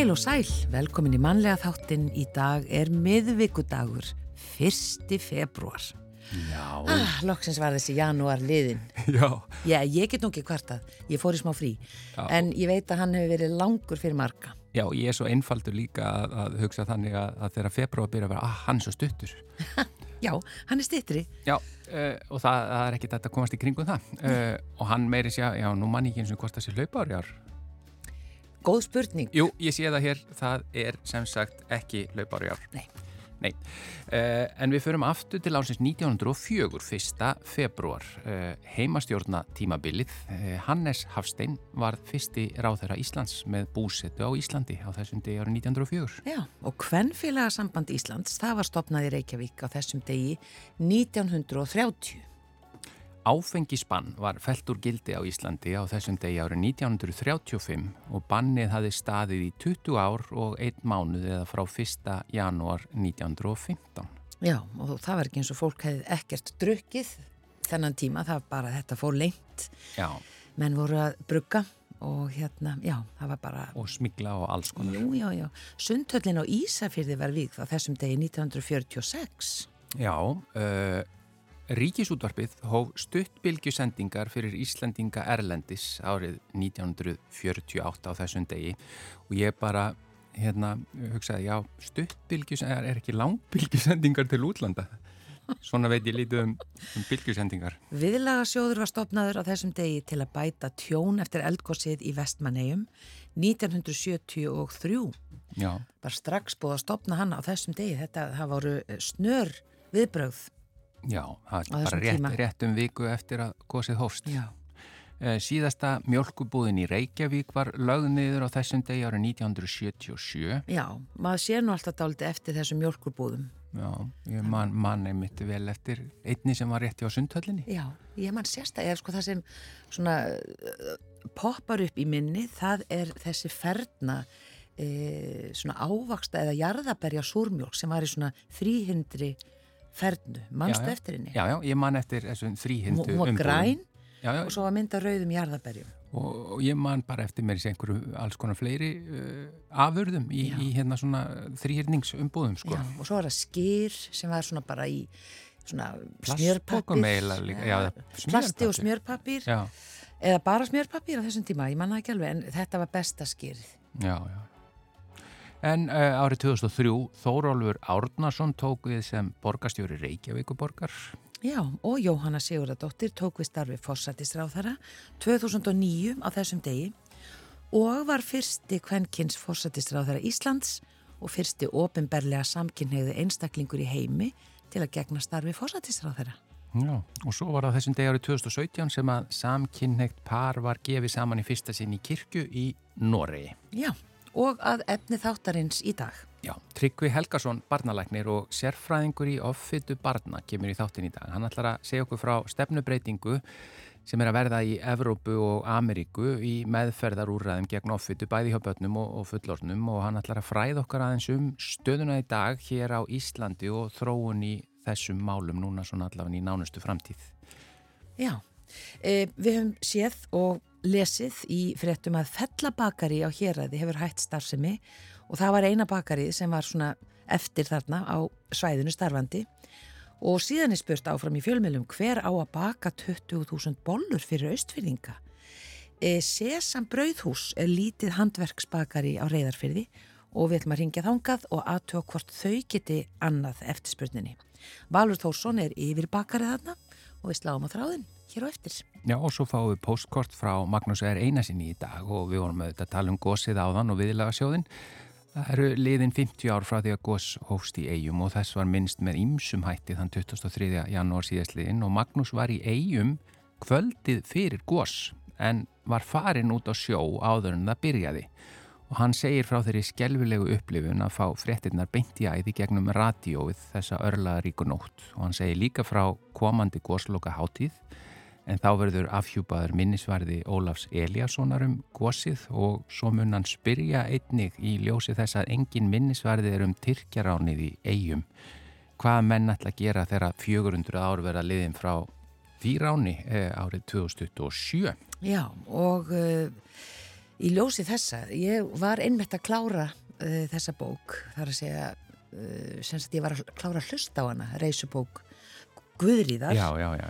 Heil og sæl, velkomin í mannlega þáttin. Í dag er miðvikudagur, 1. februar. Já. Ah, loksins var þessi janúar liðin. Já. Já, ég get nú ekki kvartað, ég fór í smá frí. Já. En ég veit að hann hefur verið langur fyrir marga. Já, ég er svo einfaldur líka að, að hugsa þannig að, að þegar februar byrja að vera, ah, hann er svo stuttur. Já, hann er stittri. Já, uh, og það, það er ekki þetta að komast í kringum það. Uh, og hann meiri sér, já, nú mann ekki eins og hvort það sé hlaupári ár. Góð spurning. Jú, ég sé það hér, það er sem sagt ekki hlaupári ár. Nei. Nei, uh, en við förum aftur til ásins 1904, 1. februar, uh, heimastjórna tímabilið. Uh, Hannes Hafstein var fyrsti ráðherra Íslands með búsetu á Íslandi á þessum degi árið 1904. Já, og Kvennfélagasamband Íslands, það var stopnað í Reykjavík á þessum degi 1930. Áfengisbann var felt úr gildi á Íslandi á þessum degi árið 1935 og bannið hafi staðið í 20 ár og einn mánuð eða frá 1. janúar 1915. Já, og það var ekki eins og fólk hefði ekkert drukkið þennan tíma, það var bara þetta fór lengt. Já, Menn voru að brugga og hérna, já, það var bara... og smigla og alls konar. Jú, já, já. Sundhöllin á Ísafyrði var vík á þessum degi 1946. Já, uh, Ríkisútvarpið hóf stuttbylgjusendingar fyrir Íslandinga Erlendis árið 1948 á þessum degi og ég bara hérna hugsaði, já, stuttbylgjusendingar er ekki langbylgjusendingar til útlanda. Svona veit ég lítið um, um bylgjusendingar. Viðlagasjóður var stopnaður á þessum degi til að bæta tjón eftir eldgósið í Vestmannegjum 1973. Já, Var strax búið að stopna hann á þessum degi. Þetta, voru snör viðbrögð. Já, það er bara rétt, rétt um viku eftir að gósið hófst. Já. Eh, Síðasta mjölkubúðin í Reykjavík var lögð niður á þessum degi árið 1977. Já, maður sér nú alltaf dálítið eftir þessum mjölkurbúðum. Já, ég man, man einmitt vel eftir einni sem var rétti á sundhöllinni. Já, ég mann sérstaklega, sko það sem svona uh, poppar upp í minni, það er þessi ferna e, svona ávaksta eða jarðaberja súrmjólk sem var í svona þrýhindri fernu, já. eftir henni? Já, já, ég man eftir þessum þrýhindu hún var græn Já, já, og svo var mynda rauðum jarðaberjum. og, og ég man bara eftir mér í einhverju alls konar fleiri uh, afurðum í, í hérna svona þrýhirningsumbúðum, sko. Já, og svo var það skýr sem var svona bara í svona eða Plasti og Já, eða bara smjörpappir á þessum tíma, ég manna ekki alveg, en þetta var besta skýrið. já, já. En uh, árið 2003, Þórólfur Árnason tók við sem borgarstjóri Reykjavíkuborgar. Já, og Jóhanna Sigurðardóttir tók við starfi fórsættisráðara 2009 á þessum degi og var fyrsti kvenkins fórsættisráðara Íslands og fyrsti ofinberlega samkynhegði einstaklingur í heimi til að gegna starfi fórsættisráðara. Já, og svo var það þessum degi árið 2017 sem að samkynneitt par var gefið saman í fyrsta sinn í kirkju í Noregi. Já, og að efni þáttarins í dag. Já, Tryggvi Helgason, barnalæknir og sérfræðingur í offitu barna kemur í þáttin í dag. Hann ætlar að segja okkur frá stefnubreitingu sem er að verða í Evrópu og Ameríku í meðferðarúræðum gegn offitu bæði hjá börnum og, og fullornum og hann ætlar að fræða okkar aðeins um stöðuna í dag hér á Íslandi og þróun í þessum málum núna svona allavega í nánustu framtíð. Já, e, við höfum séð og lesið í fréttum að fellabakari á héræði hefur hætt starfsemi og það var eina bakarið sem var svona eftir þarna á svæðinu starfandi og síðan er spurt áfram í fjölmjölum hver á að baka 20.000 bollur fyrir austfyrðinga. E, Sesam Brauðhús er lítið handverksbakari á reyðarfyrði og við ætlum að ringja þangað og aðtöða hvort þau geti annað eftir spurninni. Valur Þórsson er yfir bakarið þarna og við sláum á þráðin hér á eftir. Já, og svo fáum við postkort frá Magnús R. Einarsinni í dag og við vorum auðvitað að tala um gósið áðan og viðlaga sjóðin. Það eru liðin 50 ár frá því að gós hófst í eigum og þess var minnst með ýmsum hætti þann 23. janúar síðastliðin og Magnús var í eigum kvöldið fyrir gós en var farin út á sjó áður en það byrjaði. Og hann segir frá þeirri skelvilegu upplifun að fá fréttinnar beint í æði gegnum radíóið þessa örlaðaríku nótt. Og hann segir líka frá komandi gósloka hátíð en þá verður afhjúpaður minnisvarði Ólafs Eliassonar um gósið og svo mun hann spyrja einnig í ljósi þess að engin minnisvarði er um Tyrkjaránið í eigum. Hvað menn ætla að gera þegar 400 ár verða liðin frá því ráni eh, árið 2027? Já, og uh, í ljósi þessa, ég var einmitt að klára uh, þessa bók, þar að segja, uh, sem sagt ég var að klára hlust á hana, reysubók Guðríðar já, já, já,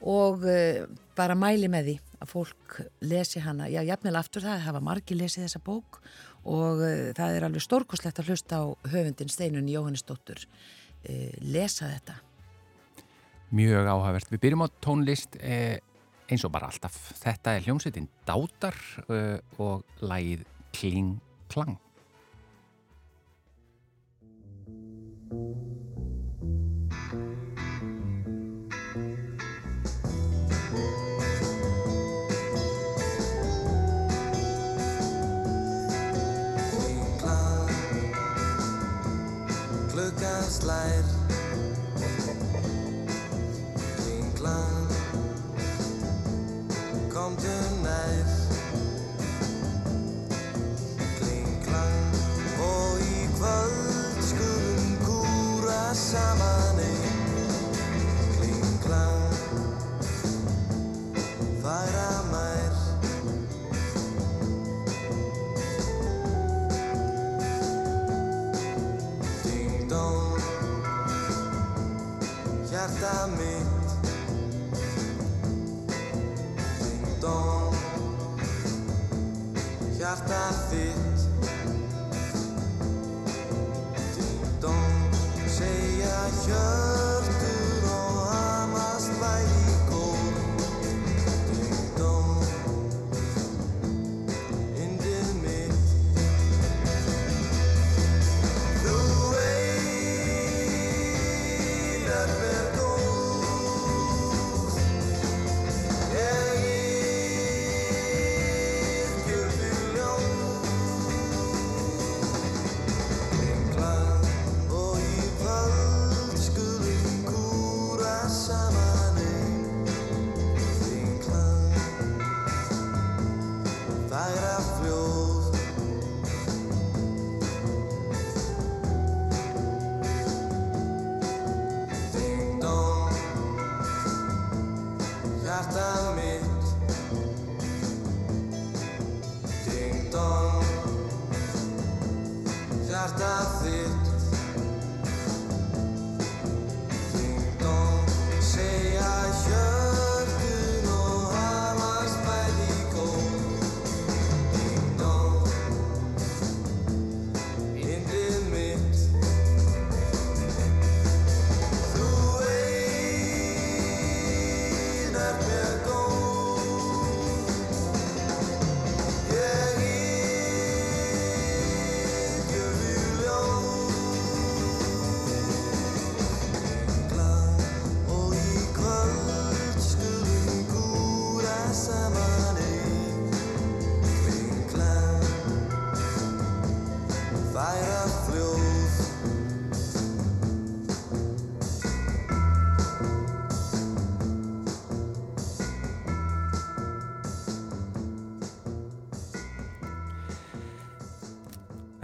og uh, bara mæli með því að fólk lesi hana, já, jafnvel aftur það, hafa margi lesið þessa bók og uh, það er alveg stórkoslegt að hlusta á höfundin Steinun Jóhannesdóttur uh, lesa þetta. Mjög áhagvert. Við byrjum á tónlist eh, eins og bara alltaf. Þetta er hljómsveitin Dátar og lægið Kling Klang. Slær Klingklang Komdu nær. Klingklang Og í kvöld skulum kúra saman mitt Ding dong. Hjarta þitt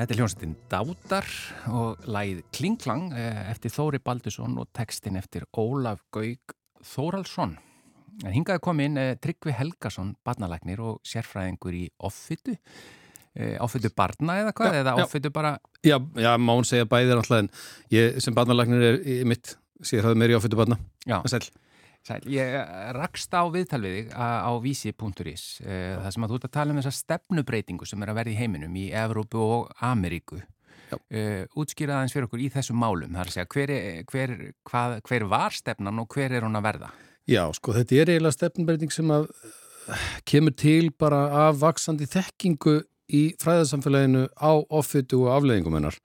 Þetta er hljómsveitin Dátar og lægið Kling Klang eh, eftir Þóri Baldusson og textin eftir Ólaf Gaug Þóraldsson. Hingaði komin eh, Tryggvi Helgason, barnalæknir og sérfræðingur í offitu. Eh, offitu barna eða hvað? Já, eða offitu bara Já, já, má hún segja bæðir alltaf en ég sem barnalagnir er í mitt sér hafði meiri áfættu barna. Já, Sæl. Sæl. Ég eh, rakst á viðtal við þig á, vísi.is eh, það sem að þú ert að tala um þessa stefnubreitingu sem er að verða í heiminum í Evrópu og Ameríku. Uh, útskýra aðeins fyrir okkur í þessum málum það er að segja hver, er- hver, hvað, hver var stefnan og hver er hún að verða Já, sko, þetta er eiginlega stefnbreyting sem að kemur til bara af vaksandi þekkingu í fræðarsamfélaginu á offitu og afleðingum hennar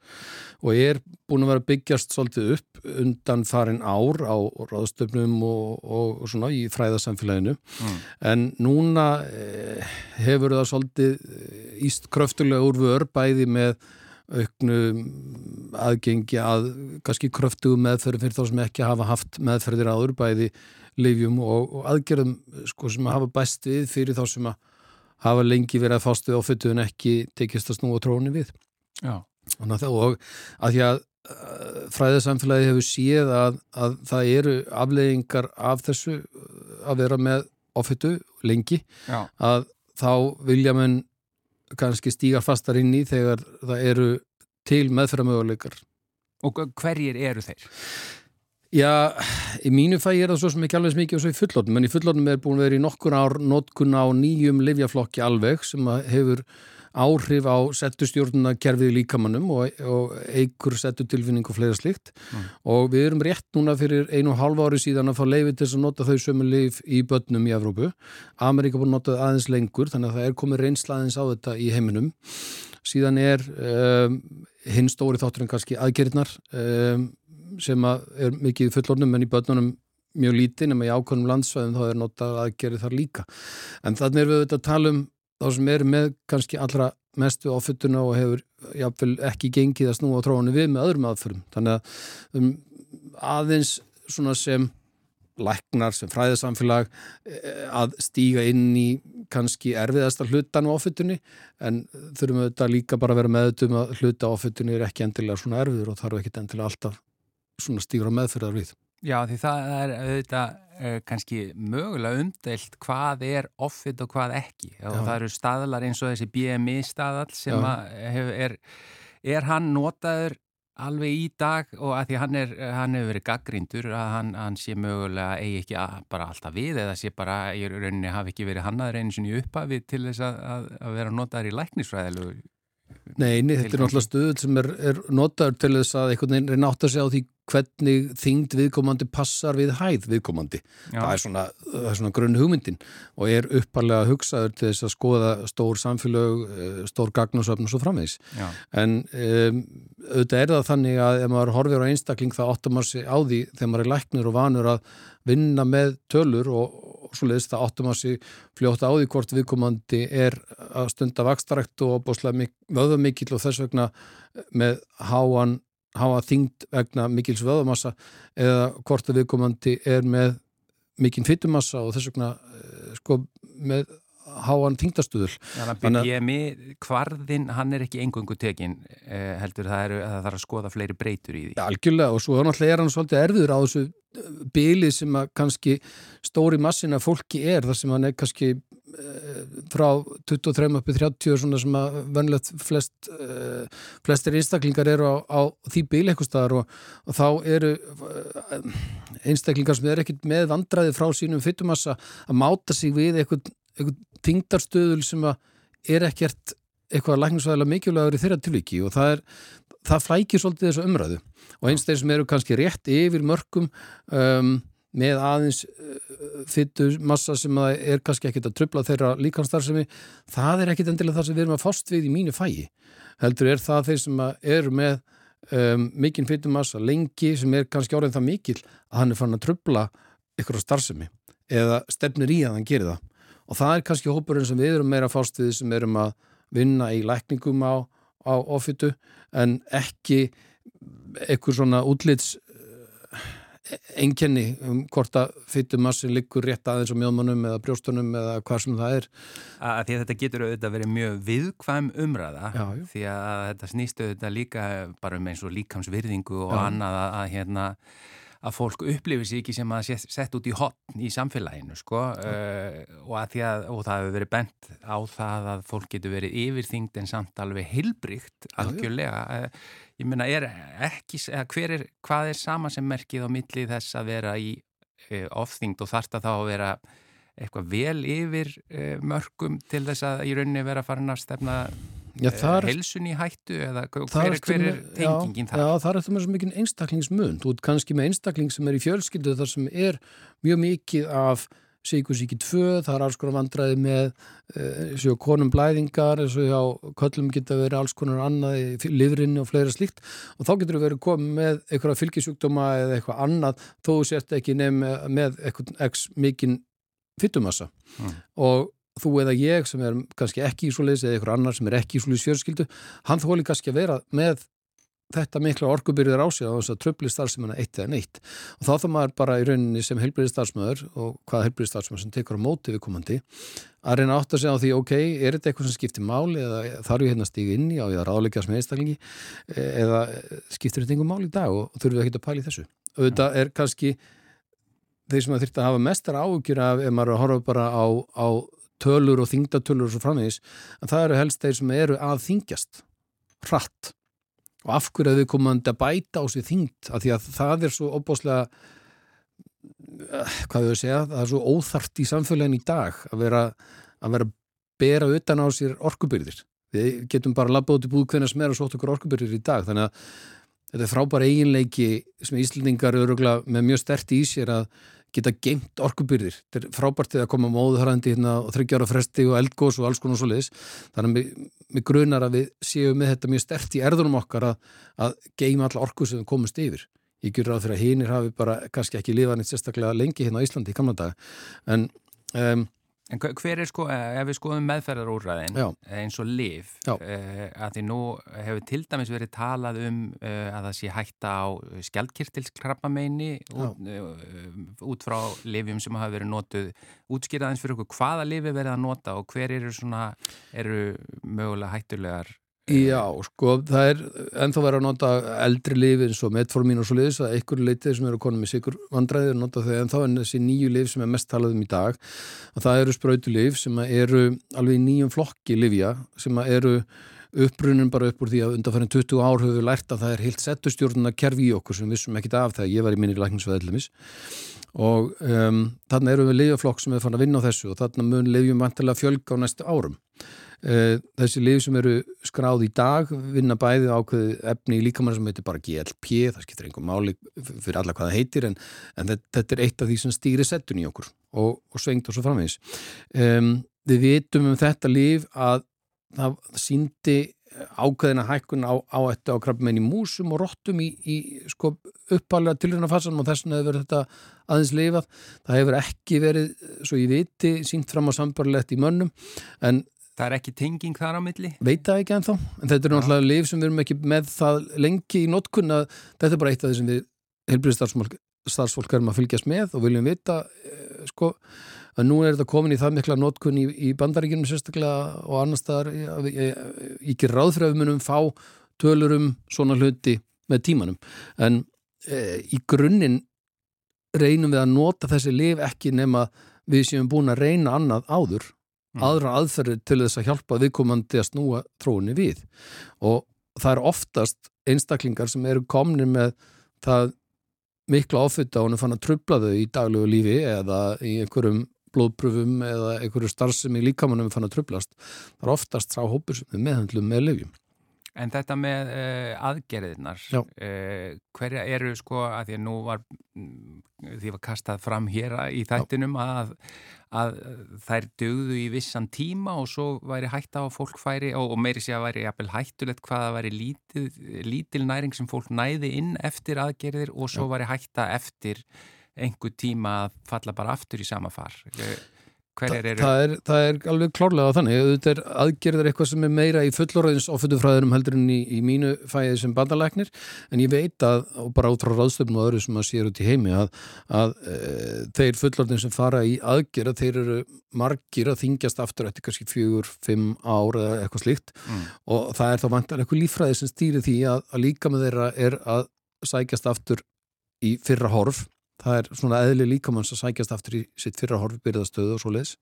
og er búin að vera að byggjast svolítið upp undan farin ár á ráðstöfnum og, og, og svona í fræðarsamfélaginu mm. en núna eh, hefur það svolítið eh, íst kröftulega úr vör bæði með auknu aðgengi að kannski kröftugu meðferði fyrir þá sem ekki hafa haft meðferðir áður bæði lifjum og, og aðgerðum sko, sem hafa bæst við fyrir þá sem að hafa lengi verið að fást við ofittu en ekki tekist að snúa tróni við. Já, Þannig að og að því að uh, fræðarsamfélagi hefur séð að, að það eru afleiðingar af þessu uh, að vera með ofittu lengi já, að þá vilja menn kannski stíga fastar inn í þegar það eru til meðferðamöguleikar. Og hverjir eru þeir? Já, í mínu fæði er það svo sem ekki alveg mikið og svo í fullotnum, en í fullotnum er búin að vera í nokkur ár notkun á nýjum livjaflokki alveg sem hefur áhrif á settustjórnuna kerfið líkamannum og, og eigur settutilfinning og fleira slikt og við erum rétt núna fyrir einu og hálfa ári síðan að fá leiði til að nota þau sömu leif í börnum í Evrópu. Amerika búin að nota aðeins lengur þannig að það er komið reynsla aðeins á þetta í heiminum. Síðan er um, hinn stóri þátturinn kannski aðgerðnar um, sem að er mikið fullornum en í börnunum mjög lítið nema í ákvönum landsvæðum þá er notað aðgerði þar líka. En þannig er við auðvitað að tala um þá sem eru með kannski allra mestu áfyttuna og hefur jáfnvel ekki gengið að snúa tróðinu við með öðrum aðförum. Þannig að um, aðeins svona sem læknar, sem fræðisamfélag eh, að stíga inn í kannski erfiðasta hlutan á áfyttunni en þurfum við þetta líka bara að vera meðutum að hluta áfyttunni er ekki endilega svona erfiður og þarf ekki endilega alltaf svona stígur á meðfyrðar við. Já, því það er auðvitað kannski mögulega umdelt hvað er offit og hvað ekki og Já. það eru staðlar eins og þessi BMI staðall sem hef, er, er hann notaður alveg í dag og að því hann, er, hann hefur verið gaggríndur að hann, hann sé mögulega eigi ekki að, bara alltaf við eða sé bara í rauninni hafi ekki verið hannaður einu sinni upphafi til þess að, að vera notaður í læknisfræðilegu Nei, nei, þetta er náttúrulega stöð sem er, er notaður til þess að einhvern veginn reyna átt að segja á því hvernig þyngd viðkomandi passar við hæð viðkomandi. Það er svona, það er svona grunn hugmyndin og er uppalega hugsaður til þess að skoða stór samfélög, eh, stór gagnasöfn og svo framvegis. Já, En um, auðvitað er það þannig að ef maður horfir á einstakling þá áttar maður sig á því þegar maður er læknir og vanur að vinna með tölur og, og svo leiðist það áttar maður sig fljótt á því hvort viðkomandi er að stunda vakstarækt og bóðslega mik vöðumikill og þess vegna með háan háa þyngd vegna mikils vöðumassa eða hvort að viðkomandi er með mikinn fytumassa og þess vegna eh, sko með háan þyngdastuðul. Þannig að að- BMI kvarðin, hann er ekki engungu tekin eh, heldur það, eru, það þarf að skoða fleiri breytur í því. Algjörlega og svo náttúrulega er hann svolítið erfiður á þessu bíli sem að kannski stóri massin af fólki er þar sem hann er kannski eh, frá 23 uppi 30 svona sem að vennlegt flest eh, flestir einstaklingar eru á, á því bíli eitthvað staðar og, og þá eru eh, einstaklingar sem er ekkit með vandræði frá sínum fytumassa að máta sig við eitthvað, eitthvað þingdarstöðul sem er ekkert eitthvað læknisvæðilega mikilvægur í þeirra tilviki og það er það flækir svolítið þessu umræðu. Og eins þeir sem eru kannski rétt yfir mörgum um, með aðeins uh, fyttu massa sem er kannski ekkit að trubla þeirra líkanstarfsemi það er ekkit endilega það sem við erum að fást við í mínu fæi heldur er það þeir sem eru með um, mikinn fyttu massa lengi sem er kannski orðin það mikil að hann er fann að trubla ykkur á starfsemi eða stefnir í að hann gerir það og það er kannski hópurinn sem við erum meira fást við sem erum að vinna í lækningum á, á offitu en ekki eitthvað svona útlits einkenni um hvort að fytumassin liggur rétt aðeins á mjóðmannum eða brjóstunum eða hvað sem það er að því að þetta getur auðvitað verið mjög viðkvæm umræða Já, já. því að þetta snýst auðvitað líka bara um eins og líkamsvirðingu og Já. annað að, að hérna að fólk upplifir sig ekki sem að sé sett út í hotn í samfélaginu sko uh, og, að að, og það hefur verið bent á það að fólk getur verið yfirþyngd en samt alveg heilbrygt algjörlega uh, ég meina er ekki, hver er, hvað er sama sem merkið á milli þess að vera í uh, ofþyngd og þarft að þá að vera eitthvað vel yfir mörgum til þess að í rauninni vera farin að stefna Já, þar, helsun í hættu eða hver, hver, er tengingin já, þar? Já, þar er þetta með svo mikið einstaklingsmun þú ert kannski með einstakling sem er í fjölskyldu þar sem er mjög mikið af síkusíki 2, það er alls konar vandræði með sjó konum blæðingar eins og hjá köllum geta verið alls konar annað í livrinni og fleira slíkt og þá getur þú verið komið með einhverja fylgisjúkdóma eða eitthvað annað þó sért ekki nefn með eitthvað x mikinn fytumassa Mm. og þú eða ég sem er kannski ekki í svoleiðis eða einhver annar sem er ekki í svoleiðis fjörskildu hann þóli kannski að vera með þetta mikla orkubyrðir á sig á þess að tröfli starfsefina eitt eða neitt. Og þá þá maður bara í rauninni sem helbriði starfsmöður og hvað helbriði starfsmöður sem tekur á móti við komandi að reyna átt að segja á því ok, er þetta eitthvað sem skiptir máli eða þarf ég hérna að stíga inn í á ég að ráðleika sem einstaklingi e- eða skiptir þetta einhver máli í dag og þurfum við ekki að pæla í þessu. Auðvitað er kannski þeir sem að þurft að hafa mestar áhugjur af ef maður að horfa bara á, á tölur og þingdatölur og svo framvegis en það eru helst þeir sem eru að þingjast hratt. Og af hverju að við komandi að bæta á sig þingd af því að það er svo opbáslega hvað við segja það er svo óþart í samfélagin í dag að vera að vera bera utan á sér orkubyrðir. Við getum bara labbað út í búð hvernig er að sótt okkur orkubyrðir í dag. Þannig að þetta er frábæra eiginleiki sem Íslandingar eru með mjög sterti í sér að geta geimt orkubyrðir. Þetta er frábært þegar koma móðuharandi hérna og þryggjára fresti og eldgós og alls konar svo leiðis. Þannig að við grunar að við séum með þetta mjög stert í erðunum okkar að, að geima alla orku sem við komumst yfir. Ég gjur ráð fyrir að hinnir hafi bara kannski ekki lifað neitt sérstaklega lengi hérna á Íslandi í gamla dag. En um, En hver er sko, ef við skoðum meðferðarúræðin eins og liv, uh, að því nú hefur til dæmis verið talað um uh, að það sé hætta á skjaldkirtilskrabbameini út, uh, út frá livjum sem hafa verið notuð. Útskýraðins fyrir okkur hvaða lifi verið að nota og hver eru svona, eru mögulega hættulegar Já, sko, það er ennþá verið að nota eldri lifi eins og metformín og svo liðis að einhverju leitið sem eru konum með sikur vandræðir að nota þau ennþá en þessi nýju lif sem er mest talað um í dag að það eru spröytulif sem eru alveg í nýjum flokki livja sem eru uppbrunum bara upp úr því að undanfærin 20 ár höfum við lært að það er heilt settustjórnuna kerfi í okkur sem vissum ekkit af þegar ég var í minni lækningsveðlumis og um, þarna eru við lifjaflokk sem er fann að vinna á þessu og þarna mun lifjum vantilega fjölga á næstu árum þessi lif sem eru skráð í dag vinna bæði ákveði efni í líkamann sem heitir bara GLP, það skiptir einhver máli fyrir alla hvað það heitir en, en þetta er eitt af því sem stýri settun í okkur og, og svengt og svo framvegis um, við vitum um þetta lif að það síndi ákveðina hækkun á, á þetta á krabbmenn í músum og róttum í, í sko, uppalega tilröðnafarsanum og þess vegna hefur þetta aðeins lifað. Það hefur ekki verið, svo ég viti, sínt fram á sambarlegt í mönnum en Það er ekki tenging þar á milli? Veit það ekki ennþá, en þetta er náttúrulega liv sem við erum ekki með það lengi í notkun að þetta er bara eitt af því sem við helbriðstarfsfólk erum að fylgjast með og viljum vita eh, sko, að nú er þetta komin í það mikla notkun í, í bandaríkinum sérstaklega og annar staðar ég ekki ráð fyrir að við munum fá tölur um svona hluti með tímanum. En e, í grunninn reynum við að nota þessi liv ekki nema við séum búin að reyna annað áður mm. aðra aðferðir til þess að hjálpa viðkomandi að snúa tróunni við og það er oftast einstaklingar sem eru komni með það mikla áfutta og hann fann að trubla þau í daglegu lífi eða í einhverjum blóðpröfum eða einhverju starfsemi líkamannum fann að trublast. Það er oftast sá hópur sem við meðhandlum með lifjum. En þetta með uh, aðgerðirnar, uh, hverja eru sko að því að nú var, því var kastað fram hér í þættinum að, að þær dögðu í vissan tíma og svo væri hætta á fólk færi og, og meiri sé að væri jafnvel hættulegt hvaða væri lítil, lítil næring sem fólk næði inn eftir aðgerðir og svo væri hætta eftir einhver tíma að falla bara aftur í sama far. Þa, það, er, það er alveg klárlega þannig. Þetta er aðgerðar eitthvað sem er meira í fullorðins ofutufræðurum heldur en í, í mínu fæði sem bandalæknir en ég veit að, og bara út frá ráðstöfnum og öðru sem að sér út í heimi að, að e, þeir fullorðin sem fara í aðgerða, þeir eru margir að þingjast aftur eftir kannski fjögur, fimm ár eða eitthvað slíkt. Mm. og það er þá vantar eitthvað lífræði sem stýri því að, að líka með þeirra er að sækjast aftur í fyrra horf það er svona eðli líkamanns að sækjast aftur í sitt fyrra horfbyrðastöðu og svo leiðs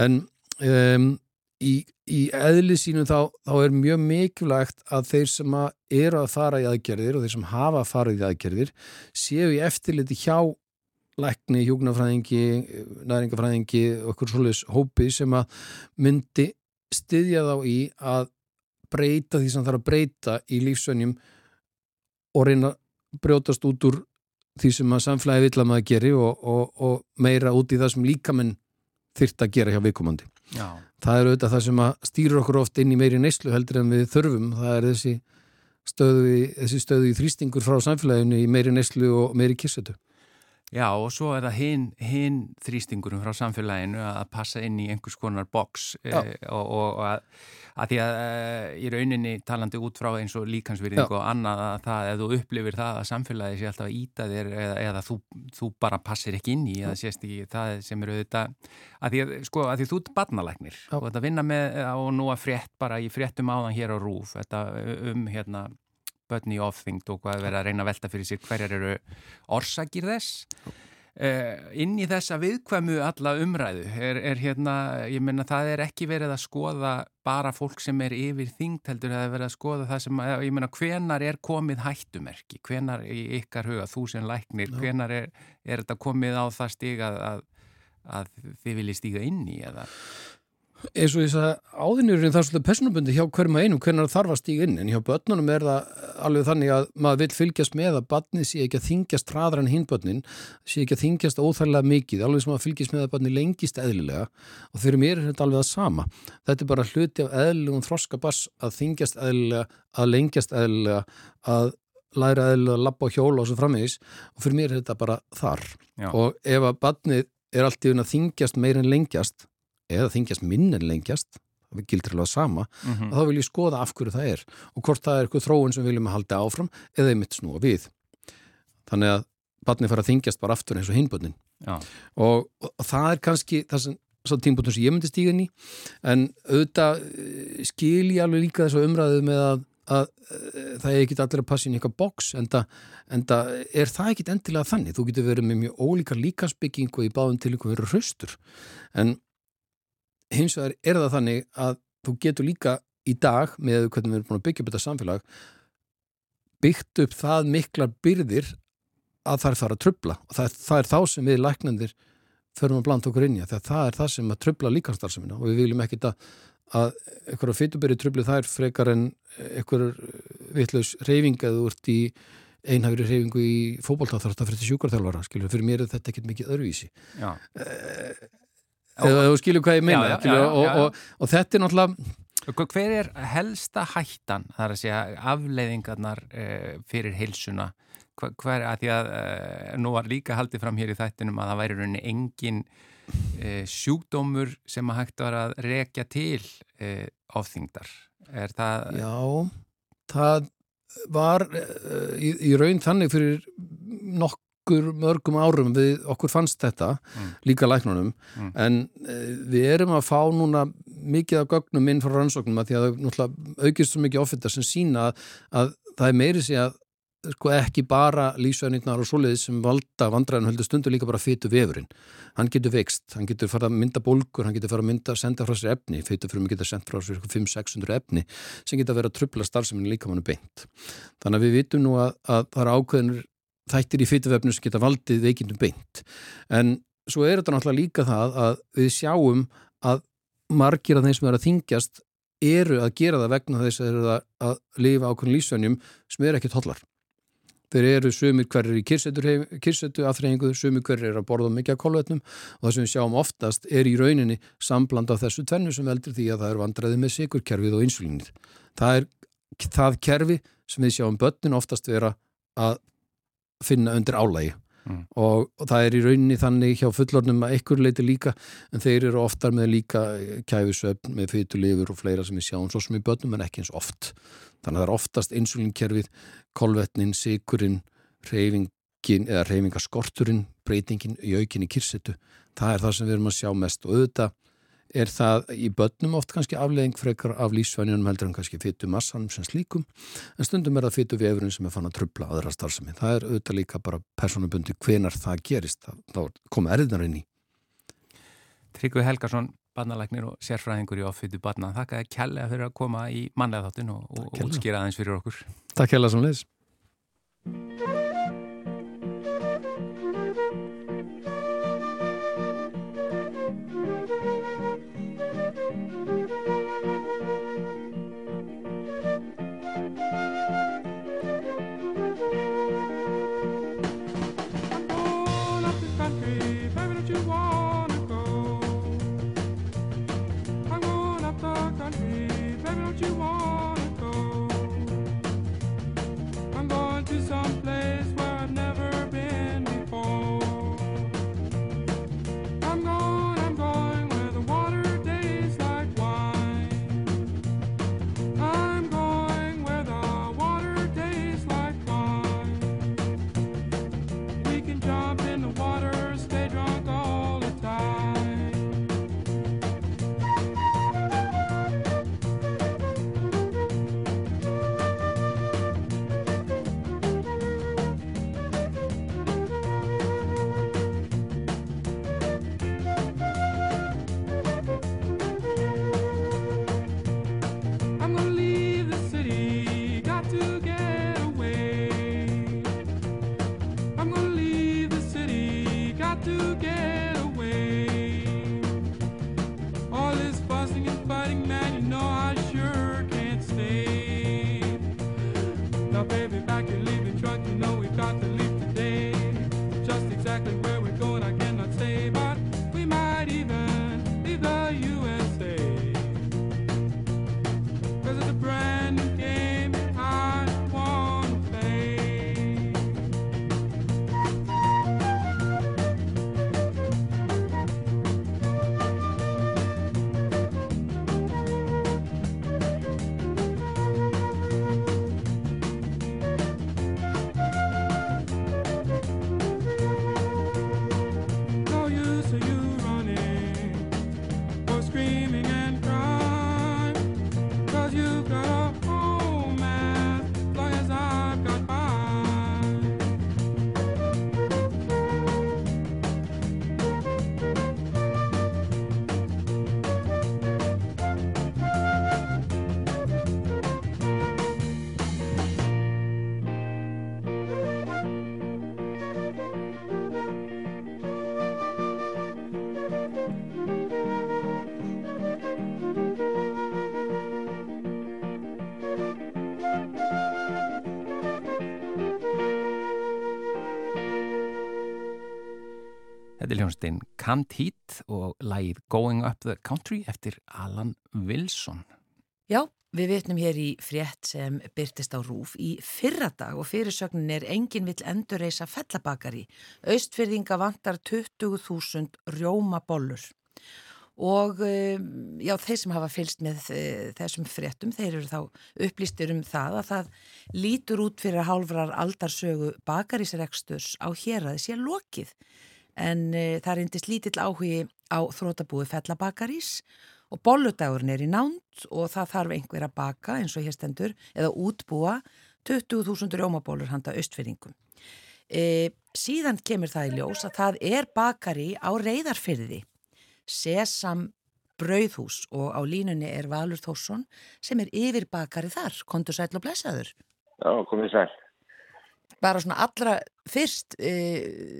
en um, í, í eðli sínum þá, þá er mjög mikilvægt að þeir sem að eru að fara í aðgerðir og þeir sem hafa að fara í aðgerðir séu í eftirliti hjá lækni, hjóknarfræðingi næringafræðingi og okkur svolítið hópi sem að myndi styðja þá í að breyta því sem þarf að breyta í lífsvönjum og reyna brjótast út úr því sem að samflæði vill að maður geri og, og, og meira út í það sem líkamenn þyrrt að gera hjá viðkomandi. Það er auðvitað það sem að stýra okkur oft inn í meiri neyslu heldur en við þörfum. Það er þessi stöðu í, þessi stöðu í þrýstingur frá samflæðinu í meiri neyslu og meiri kissetu. Já og svo er það hinn hin þrýstingurum frá samfélaginu að passa inn í einhvers konar boks e, og, og að, að því að e, í rauninni talandi út frá eins og líkansvirðing og annað að það að þú upplifir það að samfélagi sé alltaf að íta þér eða, eða þú, þú bara passir ekki inn í eða sést ekki það sem eru auðvitað að því að sko að því þú ert barnalæknir og þetta vinna með og nú að frétt bara í fréttum áðan hér á rúf þetta um hérna börn í ofþyngd og hvað verður að reyna að velta fyrir sér hverjar eru orsakir þess. Uh, inn í þessa viðkvæmu alla umræðu er, er hérna, ég menna það er ekki verið að skoða bara fólk sem er yfir þingt heldur það er verið að skoða það sem, ég menna hvenar er komið hættumerki, hvenar í ykkar huga þú sem læknir, hvenar er, er þetta komið á það stig að, að, að þið viljið stíga inn í eða? Eins og þess að áðinurinn það er svolítið personabundi hjá hverjum að einum hvernig það þarf að stíga inn en hjá börnunum er það alveg þannig að maður vil fylgjast með að barnið sé ekki að þingjast hraðar en hinn börnin sé ekki að þingjast óþærlega mikið alveg sem að fylgjast með að barnið lengist eðlilega og fyrir mér er þetta alveg það sama þetta er bara hluti af eðlilegum þroskabass að þingjast eðlilega, að lengjast eðlilega, að læra eðlilega að lappa á hjóla og svo framvegis og fyrir mér er þetta bara þar Já. og ef að barnið er allt í unna þingjast meir en lengjast eða þingjast minn en lengjast það gildir alveg sama, Mm að þá vil ég skoða af hverju það er og hvort það er eitthvað þróun sem við viljum að halda áfram eða einmitt snúa við. Þannig að barnið fara að þingjast bara aftur eins og hinbönnin Já, og, og það er kannski það sem tímpútum sem ég myndi stíga inn í en auðvitað eh, skil ég alveg líka þessu umræðu með að, að eh, það er ekkit allir að passa inn í eitthvað box en það er það ekkit endilega þannig. Þú getur verið með mjög ólíkar líkansbygging og í báðum til einhver verið hraustur. En hins vegar er það þannig að þú getur líka í dag með hvernig við erum búin að byggja upp þetta samfélag byggt upp það miklar byrðir að það er þar að trubla og það, það er þá sem við læknandir förum að blanda okkur inn í þegar það er það sem að trubla líkanstarfsemina og við viljum ekkit að, að einhverja fytuberi trubli þær frekar en einhverjur vitlaus reyfing eða úr í einhægri reyfingu í fótboltáþarta fyrir sjúkarþjálfara, skilur, fyrir mér er þetta ekkit mikið öðruvísi. Já, eða þú skilur hvað ég meina og, og, og þetta er náttúrulega Hver er helsta hættan, það er að segja afleiðingarnar uh, fyrir heilsuna? Hva- Hver, að því að uh, nú var líka haldið fram hér í þættinum að það væri rauninni engin uh, sjúkdómur sem að hægt var að rekja til uh, ofþyngdar. Er það... Já, það var uh, í, í raun þannig fyrir nokkur mörgum árum við okkur fannst þetta, Mm. líka læknunum, Mm. en uh, við erum að fá núna mikið af gögnum inn frá rannsóknum að því að náttúrulega aukist svo mikið ofittar sem sína að, að það er meiri sig að sko ekki bara lífsveðnirnar og svoleiðis sem valda vandræðin heldur stundu líka bara fytu vefurinn. Hann getur vext, hann getur fara að mynda bólgur, hann getur fara að mynda, senda frá sér efni, fytu fyrir mig getur sendt frá sér 500-600 efni sem geta verið að trubla starfseminn líka mannu beint. Þannig að við vitum nú að, að það er ákveðinur þættir í fytuvefnum sem geta valdið veikindum beint. En svo er þetta náttúrulega líka það að við sjáum að margir af þeim sem eru að þingjast eru að gera það vegna þess að eru að, lifa ákveðin lífsvönjum sem eru ekki tollar. Þeir eru sumir hverjir í kyrsetu aðþreyingu, sumir hverjir eru að borða mikið af kolvetnum og það sem við sjáum oftast er í rauninni sambland af þessu tvennu sem veldur því að það er vandræði með sikurkerfið og insulínið. Það er það kerfi sem við sjáum börnin oftast vera að finna undir álægi Mm. og, og það er í rauninni þannig hjá fullornum að einhver leiti líka en þeir eru oftar með líka kæfisöfn með fytulifur og fleira sem við sjáum svo sem í börnum en ekki eins oft. Þannig að það er oftast insulinkerfið kolvetnin, sikurinn reyfingin eða reyfingaskorturinn breytingin í aukinni kyrsetu það er það sem við erum að sjá mest. Og auðvitað er það í börnum oft kannski afleðing frekar af lífsvænjunum heldur en kannski fytu massanum sem slíkum en stundum er það fytu vefurinn sem er fann að trubla aðra starfsemi. Það er auðvitað líka bara personabundi hvenar það gerist þá, koma erðinar inn í. Tryggvi Helgason, barnalæknir og sérfræðingur í offitu barna. Þakka þér kærlega fyrir að koma í mannlega þáttin og, og útskýra aðeins fyrir okkur. Takk hella sem leis. Hljónstinn Can't Heat og lægið Going Up the Country eftir Alan Wilson. Já, við vitnum hér í frétt sem byrtist á rúf í fyrra dag og fyrirsögnin er engin vill endurreisa fellabakari. Austfyrðinga vantar 20.000 rjómabollur. Og um, já, þeir sem hafa fylst með uh, þessum fréttum, þeir eru þá upplýstir um það að það lítur út fyrir hálfrar aldarsögu bakarísreksturs á héræði sér lokið. En uh, það indist lítill áhugi á þrótabúi fellabakarís og bolludagurinn er í nánd og það þarf einhver að baka eins og hér stendur eða útbúa 20.000 rjómabólur handa austfyrringum. E, síðan kemur það í ljós að það er bakari á reyðarfyrði Sesam Brauðhús og á línunni er Valur Þórsson sem er yfirbakari þar, kontur sæl og blessaður. Já, komið sæl. Bara svona allra fyrst e,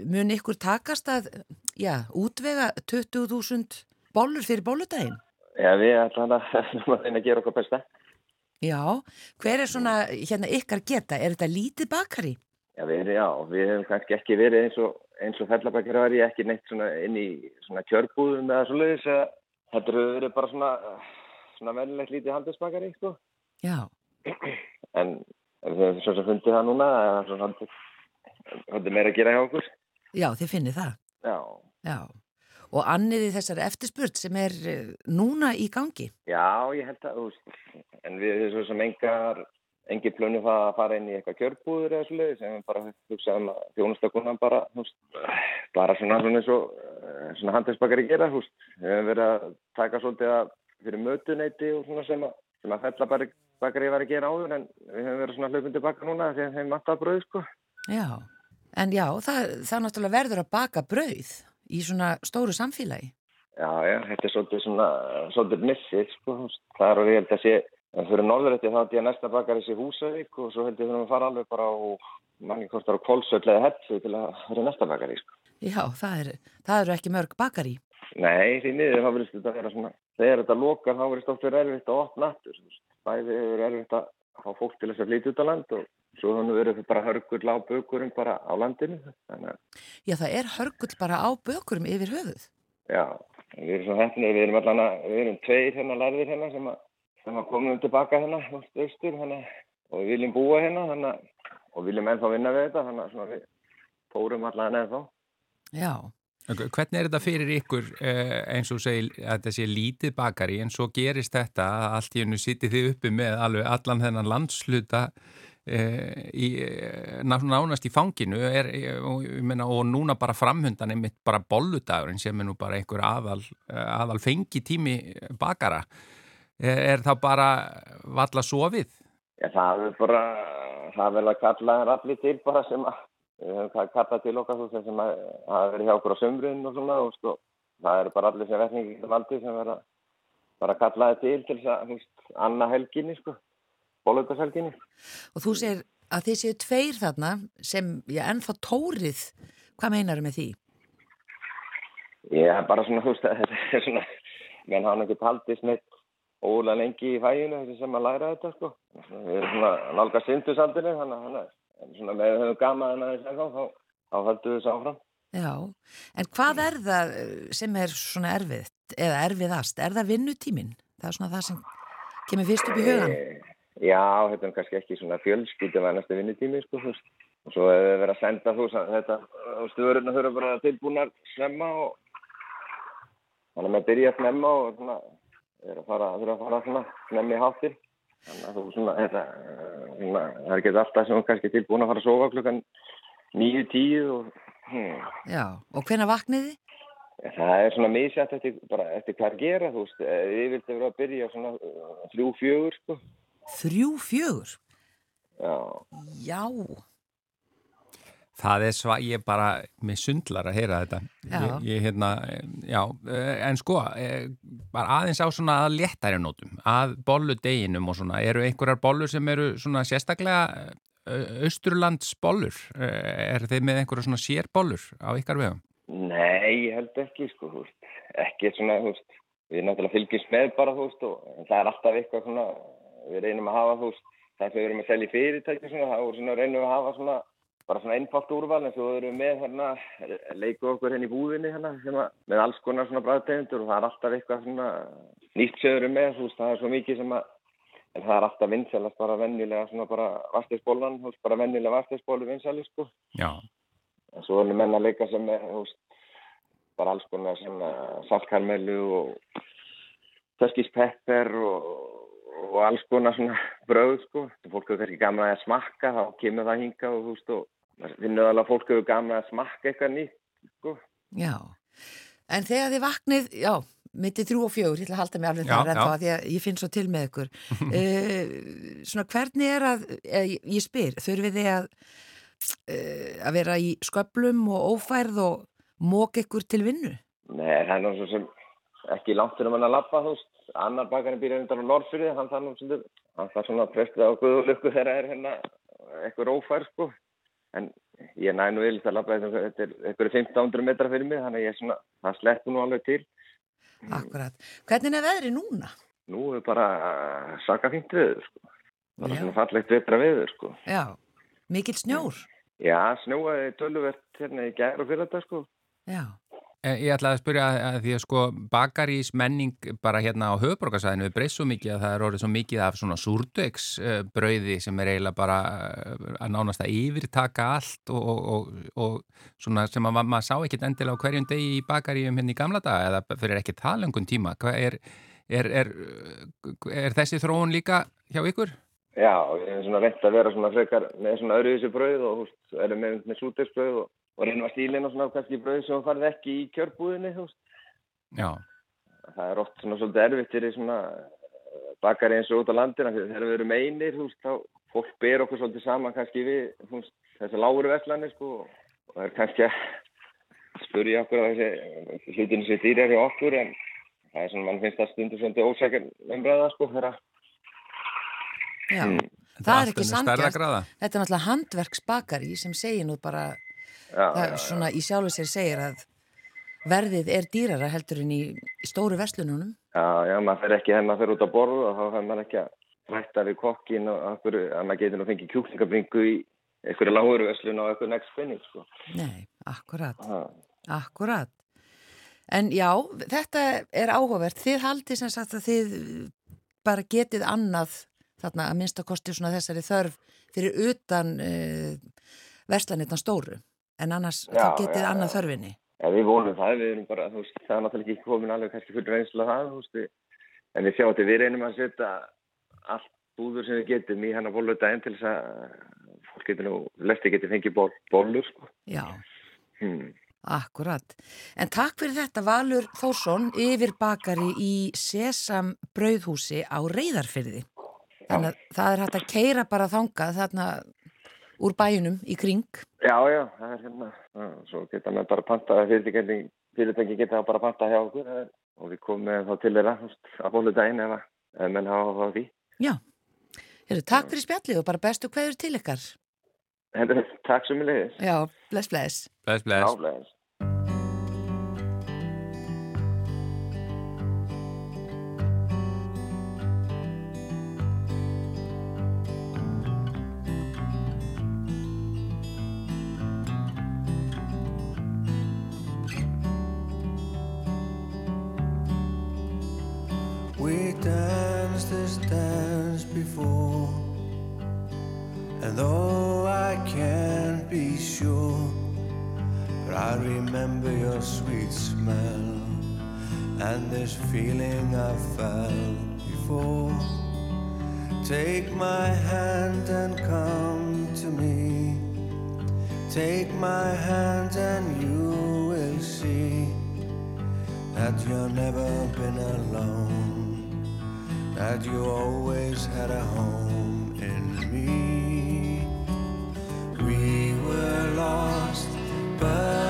mun ykkur takast að já, útvega 20.000 bollur fyrir bolludaginn? Já, við ætlum að að gera okkur besta. Já, hver er svona hérna ykkar geta? Er þetta lítið bakari? Já, við, hefum kannski ekki verið eins og, eins og fellabækir var ég ekki neitt svona inn í svona kjörbúðum eða svoleiðis að þetta eru verið bara svona, svona venilegt lítið handelsbakari, sko. Já, en við hefum svo sem fundið það núna, það er svolítið- svolítið meira að gera hjá okkur. já, þið finnið það. Já, Já, og anniði þessari eftirspurt sem er eh, núna í gangi. já, ég held að, en við hefum svo sem engar, engi plönu það að fara inn í eitthvað kjörbúður eða svoleiðis, sem við bara hugsaðum að þjónustakunan bara, þú veist, bara svona svona eins og eh, svona handelsbakari gera, veist, við hefum verið að taka svolítið að fyrir mötuneyti og svona sem að, sem að fellabakari var að gera áður, en við hefum verið svona hlaupundi baka núna þegar þeim alltaf bröð, sko. Já, en já, það, það náttúrulega verður að baka brauð í svona stóru samfélagi. Já, já, þetta er svolítið svona, svolítið missið, sko, það er og ég held að sé, fyrir norðurætti þá held ég að næsta bakar þessi Húsavík og svo held ég þurfum að fara alveg bara á, manni eru Kolsöll eða Hetsu til að vera næsta bakar sko. Já, það, er, það eru ekki mörg bakari. Nei, því miður þá verðist þetta að vera svona, þegar þetta lokar þá verðist oft verið erfitt að opna aftur, þú veist, bæði hefur erfitt að fá fólk til þess að flytja út á land og svo þannig verður bara hörgur lág bökurum bara á landinu, Já, það er hörgull bara á bökurum yfir höfuð. Já, við erum svo hefnir, við erum allan að, við erum tveir hérna lærðir hérna sem að, sem að komum tilbaka hérna, austur, hérna, og við viljum búa hérna, hérna, og viljum ennþá vinna við þetta, þannig að við fórum allan ennþá. Já, Hvernig er þetta fyrir ykkur eh, eins og segir að þetta sé lítið bakari en svo gerist þetta að allt í hennu sitið þið uppi með alveg allan þennan landsluta eh, í, eh, ná- nánast í fanginu er, meina, og núna bara framhundan einmitt bara bolludagurinn sem er nú bara einhver aðal, aðal fengi tími bakara er, er þá bara valla sofið? Já, það er bara, það verður að kalla rafli til bara sem að, við höfum ka- kallað til okkar sem að hafa verið hjá okkur á sömbrun og svona, þú veist, og það eru bara allir sem verðningi í valdi sem verða bara kallaði til til þess að, þú veist, anna helginni, sko, bólutarshelginni. og þú segir að þið séu tveir þarna sem, já, ennþá tórið. Hvað meinaru með því? Já, bara svona, þú veist, þetta er svona, menn hann ekki haldist neitt ólega lengi í fæinu sem að læra þetta, sko. Við erum svona nálga syndusaldinu, að hann en svona með við höfum gaman að þess að þá, þá höldum við þessu áfram. Já, en hvað er það eh, sem er svona erfitt eða erfiðast? Er það vinnutíminn? Það er svona það sem kemur fyrst upp í hugan. Eh, Já, þetta er kannski ekki svona fjölskyldum að næsta vinnutími, sko, þú veist. Og svo hefur við verið að senda, þú þetta, stuðurinn þurfa bara tilbúnar snemma og þannig að maður byrja að snemma og svona, er að fara, þurfa að fara svona snemmi háttir. Þannig að þú svona, þetta, eh, svona, það er ekki alltaf sem þú kannski tilbúin að fara að sofa klukkan nýju, tíu og, hmm, Já, og hvenær vakniði? Það er svona misjætt eftir, bara eftir hvað að gera, þú veist, ég vildi vera að byrja svona eh, þrjú, fjögur, sko. Þrjú fjögur? Já, Já, Það er sva, ég er bara með sundlar að heyra þetta. Ég, ég hérna, já, eh, en sko, eh, bara aðeins á svona að léttæri nótum, að bolludeginum og svona, eru einhverjar bollur sem eru svona sérstaklega eh, Austurlands bollur? Er þeir með einhverjar svona sérbollur á ykkar vegum? Nei, ég held ekki, sko, þú veist, ekki svona, þú veist, við náttúrulega fylgjumst með bara, þú veist, og en það er alltaf eitthvað svona, við reynum að hafa, þú veist, það sem við erum að selja í fyrirtæki svona, þá svona, reynum við að hafa svona, bara svona einfalt úrval en svo erum við með hérna, leiku okkur henni í búðinni hérna, sem að, með alls konar svona bræðtegundur og það er alltaf eitthvað svona nýtt sögurum með, þú veist, það er svo mikið sem að, en það er alltaf vinsælast bara venjulega svona bara veist, bara venjulega vastisbólu vinsæli, sko. Já, En svo erum menn að leika sem með, þú veist, bara alls konar svona saltkarmelu og ferskispepper og, og alls konar svona bröð, sko. Sem fólk hefur kannski gaman að smakka, þá kemur það hinga og þú veist, og finnur alveg að fólk hefur gaman að smakka eitthvað nýtt, sko. Já, en þegar þið vaknið, já, mitti þrjú og fjögur, ég ætla að halda mig alveg þar en þá því að ég finn svo til með ykkur. uh, svona hvernig er að, eh, ég, ég spyr, þurfið þið að, uh, að vera í sköplum og ófærð og mók ykkur til vinnu? Nei, það er nú svo sem ekki langt fyrir mann að lappa, þú veist. Annar bakarinn býr undan á Norrfyrði, hann þarf svona að presta á guðu lukku þegar það er hérna eitthvað ófær, sko. En ég næ nú yfirleitt að lappa þetta, þetta er eitthvað 1500 metra fyrir mig, þannig að ég er svona, það sleppur nú alveg til. Akkurat. Hvernig er veðri núna? Nú er bara saka fínt viður, sko. Bara Já. svona fallegt vetra viður, sko. Já, mikill snjór. Já, snjóaði töluvert hérna í gær og fyrir þetta, sko. Já, Ég ætlaði að spyrja að því að sko bakarís menning bara hérna á höfuborgarsæðinu við breyst svo mikið að það er orðið svo mikið af svona súrdöks brauði sem er eiginlega bara eh, að nánast að yfirtaka allt og, og, og, og svona sem að ma- maður sá ekkit endilega á hverjum degi í bakaríum hérna í gamla daga eða fyrir ekki talangun tíma. Er, er, er, er þessi þróun líka hjá ykkur? Já, ég er svona reynt að vera svona frekar með svona öðruvísi brauð og, erum með, með sútegsbrauð og, og reynum að stílina svona kannski brauð sem þú farið ekki í kjörbúðinni, þú veist. Já, það er oft svona svolítið erfitt fyrir svona eh, bakari eins og út á landina þegar við erum einir, þú veist, þá fólk ber okkur svolítið saman kannski við þú veist, þessi lágur veslanir, sko og það er kannski að spurja okkur að þessi hlutinu sér dýrar hjá okkur en það er svona, mann finnst það stundur svolítið ósækjar umræða, sko, þegar já. Mm. Það er ekki gráða. Þetta er náttúrulega handverksbakari sem segir nú bara, það já, svona í sjálfu sér segir að verðið er dýrara heldur en í, stóru verslununum. já, já, maður fer ekki hennar fyrir út að borða og þá fer maður ekki að rætta við kokkin og okkur, að maður getur nú fengið kjúklingabringu í einhverju lágur veslun og einhverju next spinning, sko. Nei, akkurat, Ha. akkurat. En já, þetta er áhugavert. Þið haldið sem sagt að þið bara getið annað þarna að minnsta kosti svona þessari þörf fyrir utan uh, verslanirna stóru. En annars Já, þá getið já, annað já. þörfinni. Já, við vonum það, við erum bara, þú veist, það er náttúrulega ekki komin alveg kannski fyrir reynslu að það, þú veist, en við sjáum til, við reynum að setja allt búður sem við getum í hennar bóludaginn til þess að fólk getur nú, lesti getur fengið ból, bólur, sko. Já, Hmm. akkurat. En takk fyrir þetta Valur Þórsson yfir bakari í Sesam brauðhúsi á Reyðarfyrði. Þannig að það er hægt að keira bara þangað þarna úr bæjunum í kring. Já, já, það er hérna, já, svo geta með bara panta, fyrirtæki, geta bara panta hjá okkur og við komum þá til þeirra, að bóludaginn ef að, ef menn hafa það því. Já, Heru, takk fyrir spjallið og bara bestu kveður til ykkar. Hendur, takk sem ég leiðis. Já, bless, bless. bless, bless. Áflæðis. We though I can't be sure, but I remember your sweet smell and this feeling I felt before. Take my hand and come to me. Take my hand and you will see that you've never been alone, that you always had a home We were lost, but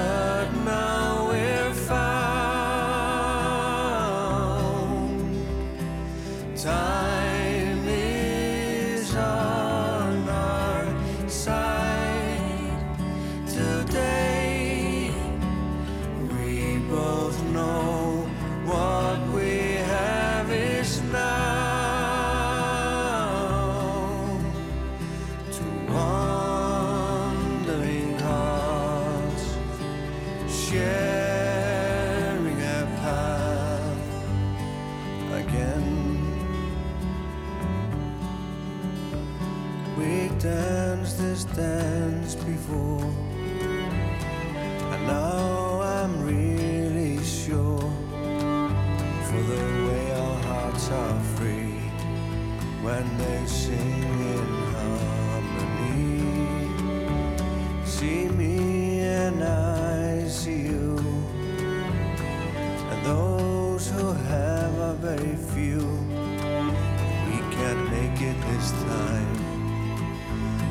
make it this time.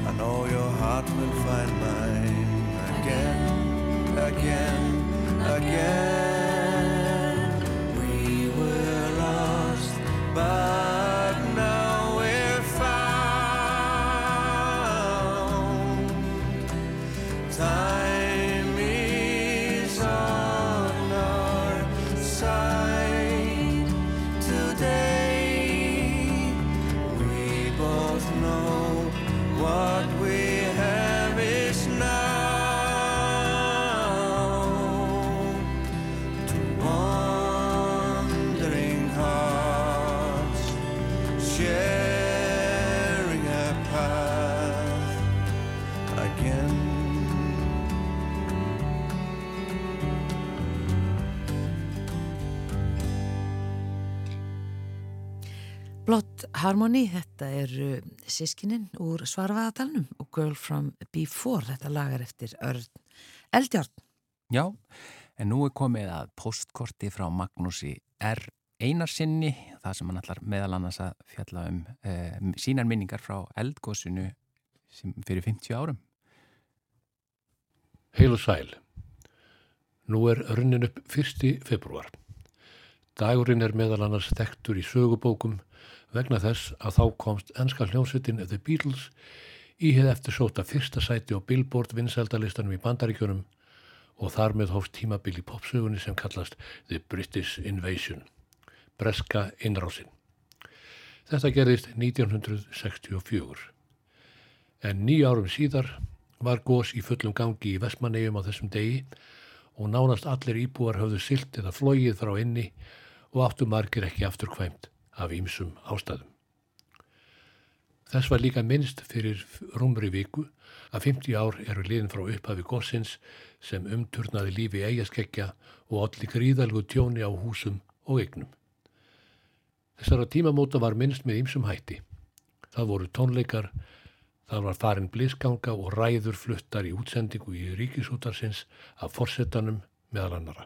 I know your heart will find mine again, again, again. Harmony, þetta er sískinin úr Svarfaðadalnum og Girl from Before, þetta lagar eftir Örn Eldjárn. Já, en nú er komið að postkorti frá Magnúsi R. Einarsinni, það sem hann allar meðal annars að fjalla um e, sínar minningar frá eldgósinu sem fyrir 50 árum. Heil og sæl. Nú er runnin upp 1. februar. Dagurinn er meðal annars þekktur í sögubókum vegna þess að þá komst enska hljómsveitin The Beatles í hefð eftir sóta fyrsta sæti á Billboard vinsældalistanum í bandaríkjunum og þar með hófst tímabil í popsögunni sem kallast The British Invasion, breska innrásin. Þetta gerðist 1964. En nýja árum síðar var gós í fullum gangi í Vestmannegjum á þessum degi og nánast allir íbúar höfðu silt eða flóið frá inni og áttu margir ekki aftur kvæmt af ýmsum ástæðum. Þess var líka minnst fyrir rúmri viku að 50 ár eru liðin frá upphafi góssins sem umturnaði lífi eigaskeggja og allir gríðalgu tjóni á húsum og eignum. Þessara tímamóta var minnst með ýmsum hætti. Það voru tónleikar, það var farin blísganga og ræður fluttar í útsendingu í ríkisútarsins af forsetanum meðal annara.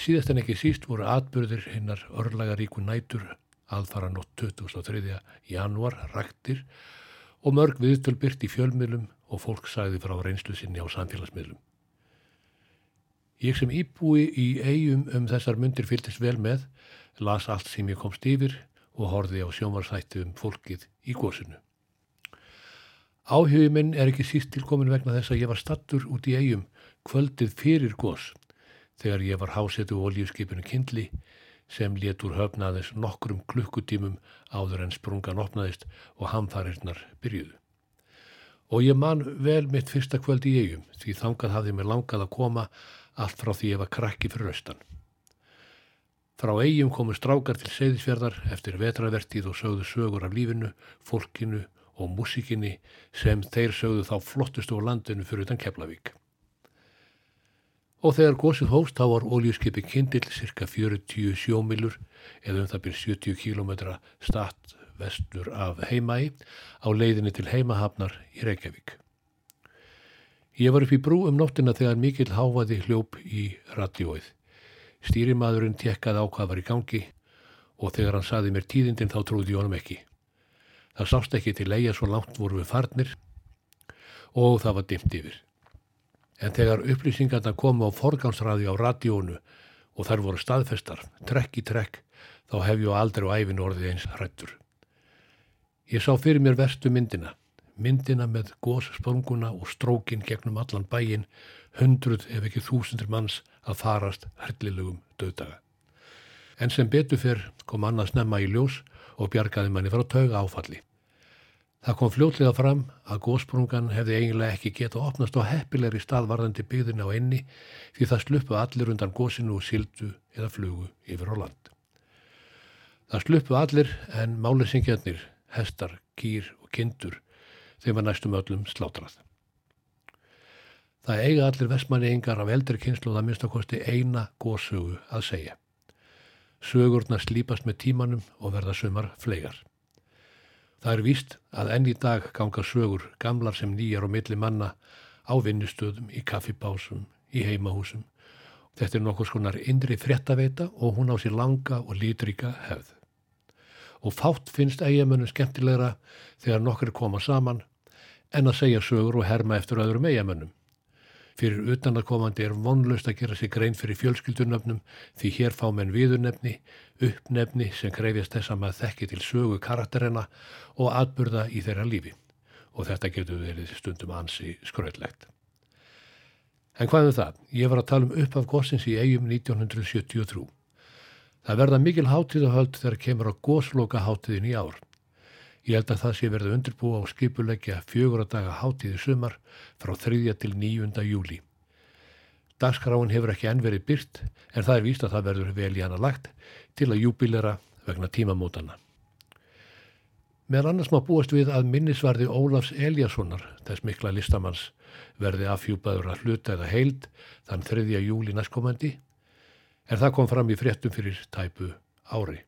Síðast en ekki síst voru atbyrðir hinnar örlagaríku nætur aðfara nótt 23. januar raktir og mörg viðtöl byrt í fjölmiðlum og fólk sagði frá reynslu sinni á samfélagsmiðlum. Ég sem íbúi í eigum um þessar myndir fylgist vel með, las allt sem ég komst yfir og horfi á sjómarsætti um fólkið í gósinu. Áhugi minn er ekki síst tilkomin vegna þess að ég var stattur út í eigum kvöldið fyrir gós þegar ég var hásetu oljuskipinu Kindli sem létur höfnaðis nokkrum klukkutímum áður en sprungan opnaðist og hamfarirnar byrjuðu. Og ég man vel mitt fyrsta kvöld í eigum því þangað hafði mér langað að koma allt frá því ég var krakki fyrir austan. Frá eigum komu strákar til seyðisfjörðar eftir vetravertíð og sögðu sögur af lífinu, fólkinu og músikinni sem þeir sögðu þá flottustu á landinu fyrir utan Keflavík. Og þegar gósið hóst þá var oljuskipi Kindil cirka 40 sjómilur eða um það byrj 70 km statt vestur af heimæi á leiðinni til heimahafnar í Reykjavík. Ég var upp í brú um nóttina þegar mikill háfaði hljóp í radjóið. Stýrimaðurinn tekkaði á hvað var í gangi og þegar hann saði mér tíðindin þá trúði ég honum ekki. Það sást ekki til leia svo langt voru við farnir og það var dimt yfir. En þegar upplýsingarna komu á forgánsræði á radíónu og þær voru staðfestar, trekk í trekk, þá hef ég aldrei á æfin orðið eins hrættur. Ég sá fyrir mér verstu myndina, myndina með góssprunguna og strókin gegnum allan bæin, hundruð ef ekki þúsundur manns að farast herlilegum döðdaga. En sem betur fyrr kom annað snemma í ljós og bjargaði manni frá tauga áfalli. Það kom fljótlega fram að gósprungan hefði eiginlega ekki getað opnast á heppilegri staðvarðandi byggðin á enni því það sluppu allir undan gósinu og sildu eða flugu yfir á land. Það sluppu allir en málisingjarnir hestar, kýr og kindur þeim var næstum öllum slátrað. Það eiga allir vestmanni yngar af eldri kynslu það minnst að kosti eina góðsögu að segja. Sögurna slípast með tímanum og verða sumar fleigar. Það er víst að enn í dag ganga sögur gamlar sem nýjar og milli manna á vinnustöðum, í kaffipásum, í heimahúsum. Þetta er nokkur skonar indri fréttaveita og hún á sér langa og lítrika hefð. Og fátt finnst eigamönnum skemmtilegra þegar nokkur koma saman en að segja sögur og herma eftir öðrum eigamönnum. Fyrir utanakomandi er vonlaust að gera sig grein fyrir fjölskyldunöfnum því hér fá menn viðurnefni, uppnefni sem krefjast þess að maður þekki til sögu karakterina og atburða í þeirra lífi. Og þetta getur verið stundum ansi skröðlegt. En hvað um það? Ég var að tala um upp af gósins í eigum 1973. Það verða mikil hátíðahöld þegar kemur á gósloka hátíðin í ár. Ég held að það sé verið undirbúa og skipuleggja fjögur að daga hátíði sumar frá 3. til 9. júli. Dagskráin hefur ekki enn verið byrt en það er víst að það verður vel í hana lagt til að júbilera vegna tímamótana. Meðan annars má búast við að minnisvarði Ólafs Eliassonar, þess mikla listamanns, verði afhjúpaður að hluta eða heild þann 3. júli næstkomandi, en það kom fram í fréttum fyrir tæpu ári.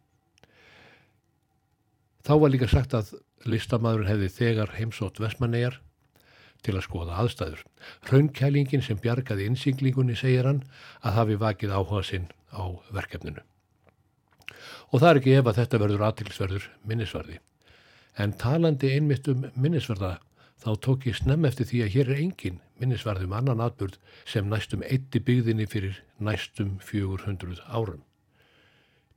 Þá var líka sagt að listamæðurinn hefði þegar heimsótt Vestmannegar til að skoða aðstæður. Raunkælingin sem bjargaði innsýklingunni segir hann að hafi vakið áhuga sinn á verkefninu. Og það er ekki ef að þetta verður aðtilsverður minnisvarði. En talandi einmitt um minnisvarða þá tók ég snemm eftir því að hér er engin minnisvarði um annan atbyrð sem næstum eitti byggðinni fyrir næstum 400 árum.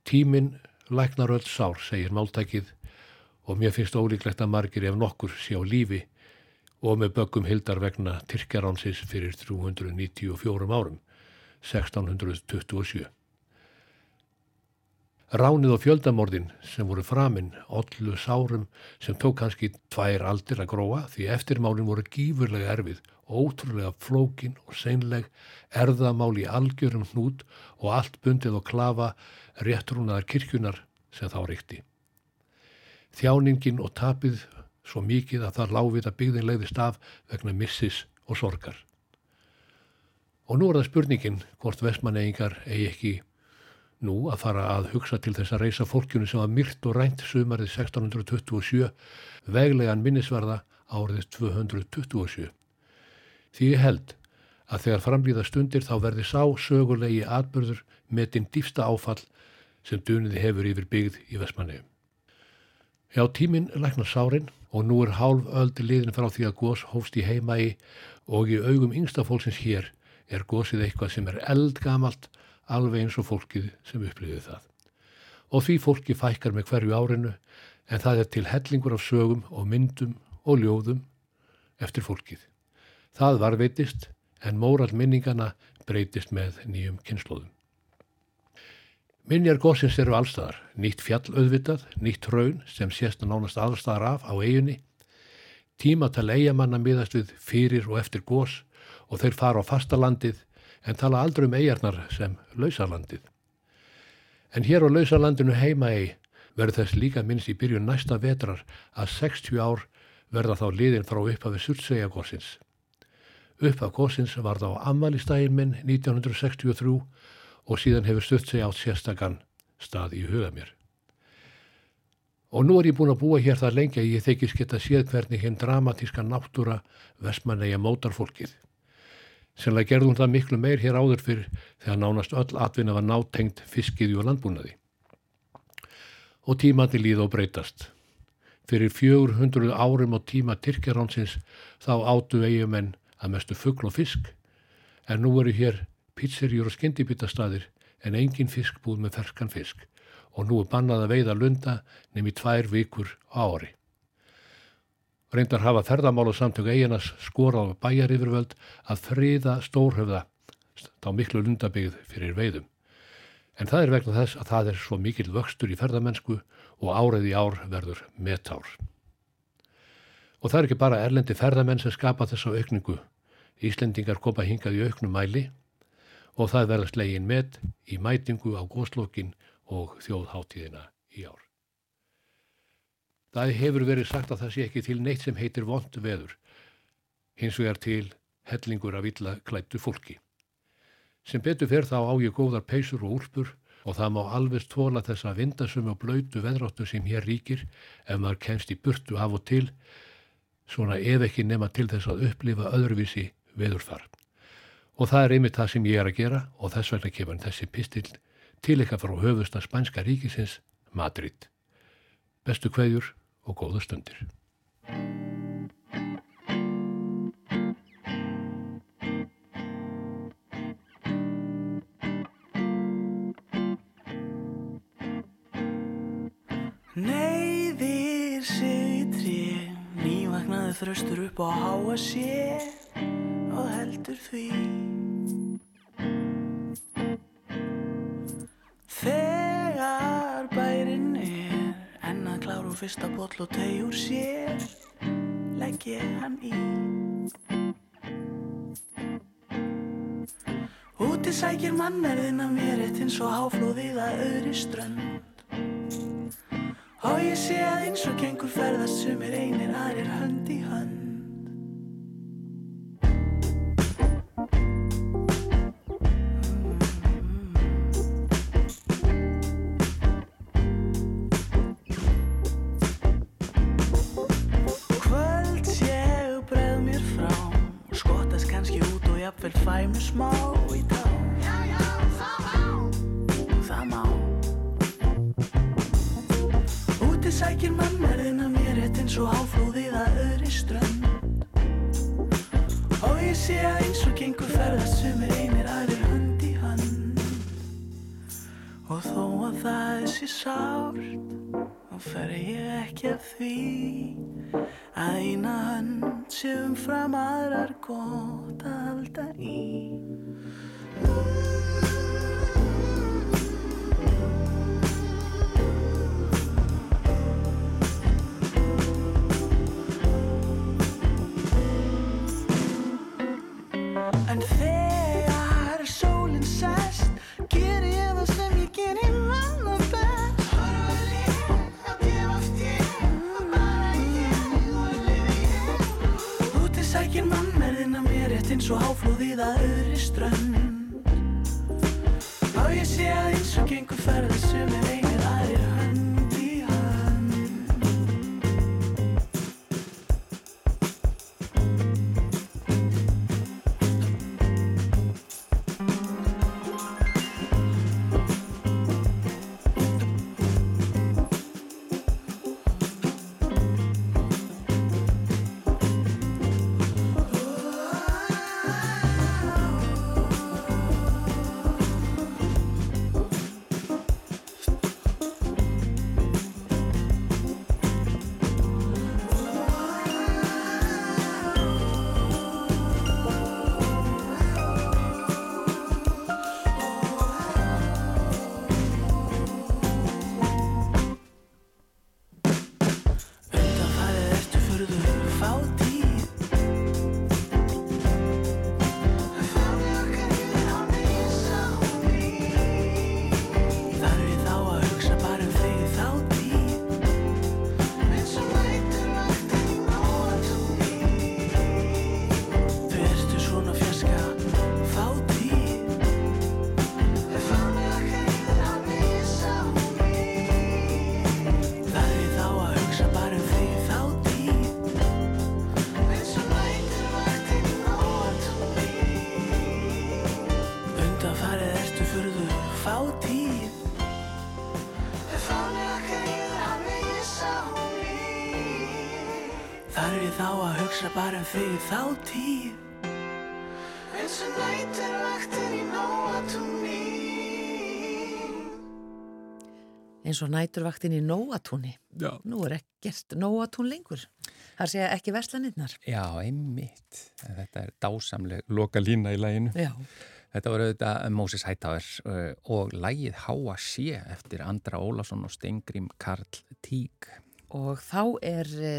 Tíminn læknar öll sár, segir máltækið og mér finnst ólíklegt að margir ef nokkur sé á lífi og með böggum hildar vegna Tyrkjaránsins fyrir 394 árum, 1627. Ránið og fjöldamordin sem voru framinn, ollu sárum sem tók kannski tvær aldir að gróa því eftirmálin voru gífurlega erfið, ótrúlega flókin og seinleg, erðamál í algjörum hnút og allt bundið og klafa réttrúnaðar kirkjunar sem þá ríkti. Þjáningin og tapið svo mikið að það láfið að byggðin leiðist af vegna missis og sorgar. Og nú er það spurningin hvort vestmanneigingar eigi ekki nú að fara að hugsa til þess að reysa fólkjunu sem var myrt og rænt sumarið 1627 veglegan minnisvarða árið 227. Því ég held að þegar framlýða stundir þá verði sá sögulegi atbyrður með þinn dýfsta áfall sem duniði hefur yfir byggð í Vestmannegjum. Já, tíminn læknar sárin og nú er hálf öldi liðin frá því að gós hófst í heimægi og í augum yngsta fólksins hér er gósið eitthvað sem er eldgamalt alveg eins og fólkið sem upplýði það. Og því fólki fækkar með hverju árinu en það er til hellingur af sögum og myndum og ljóðum eftir fólkið. Það varveitist en móral minningana breytist með nýjum kynnslóðum. Minjar gósins eru allstaðar, nýtt fjall auðvitað, nýtt raun sem sést að nánast allstaðar af á eiginni, tímatal eigamanna miðast við fyrir og eftir gós og þeir fara á fastalandið en tala aldrei um eigarnar sem lausalandið. En hér á lausalandinu heima eigi verður þess líka minnst í byrjun næsta vetrar að 60 ár verða þá liðin frá upphafi surtsegja gósins. Upphaf gósins var þá ammælistægin minn 1963 og síðan hefur stutt sig átt sérstakann stað í huga mér. Og nú er ég búin að búa hér það lengi að ég þykist geta séð hvernig hinn dramatíska náttúra vestmannegja mótar fólkið. Senlega gerði hún það miklu meir hér áður fyrir þegar nánast öll atvinna var nátengt fiskiði og landbúnaði. Og tímandi líð og breytast. Fyrir 400 árum á tíma Tyrkjaránsins þá áttu eigjumenn að mestu fuggl og fisk en nú eru hér pizzerjur og skyndibitastaðir en engin fiskbúð með ferskan fisk og nú er bannað að veiða lunda nefn í tvær vikur á ári. Reyndar hafa ferðamála samtök eiginas skorað á bæjar yfirvöld að friða stórhöfða á miklu lundabyggð fyrir veiðum. En það er vegna þess að það er svo mikil vöxtur í ferðamennsku og árið í ár verður metár. Og það er ekki bara erlendi ferðamenn sem skapa þessa aukningu. Íslendingar koma hingað í auknum mæli og það verða slegin með í mætingu á góðslokkin og þjóðháttíðina í ár. Það hefur verið sagt að það sé ekki til neitt sem heitir vond veður. Hins vegar til hellingur af illa klættu fólki. Sem betur fer þá á ég góðar peysur og úlpur og það má alveg stóla þessa vindasum og blöytu veðráttu sem hér ríkir ef maður kemst í burtu af og til, svona ef ekki nema til þess að upplifa öðruvísi veðurfar. Og það er einmitt það sem ég er að gera og þess vegna kemur þessi pistill til eitthvað frá höfusta spænska ríkisins, Madrid. Bestu kveðjur og góða stundir. Í tré, nývagnaði þröstur upp á háa sé og heldur því. Fyrsta boll og tegjur sér, legg ég hann í. Úti sækir mannerðin að mér eitt eins og háflóðið að öðri strönd. Og ég sé að eins og gengur ferðast sumir einir aðrir hönd í hönd. Sækir mannverðin að mér eitt eins og áflóðið að öðri strönd. Og ég sé að eins og gengur ferðast sumir einir aðrir hönd í hönd. Og þó að það sé sárt Þá fer ég ekki af því Að eina hönd sé umfram aðrar gott að halda í. En þegar eins og háflóðið að öðri strönd. Og ég sé að eins og gengur ferða sem er einir að hugsa bara um þig þá tíð eins og nætur vaktin í nóatúni eins og næturvaktin í Nóatúni. Já. Nú er ekkert Nóatún lengur. Það segja ekki verslanirnar. Já, einmitt. Þetta er dásamleg loka lína í læginu. Já. Þetta var auðvitað Moses Hightower uh, og lægið Háa sé eftir Andra Ólafsson og Stengrim Karl Tík. Og þá er e,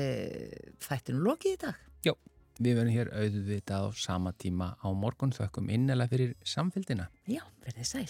þættinu lokið í dag. Við verðum hér auðvitað á sama tíma á morgun þökkum innilega fyrir samfélgina. Já, verðið sæl.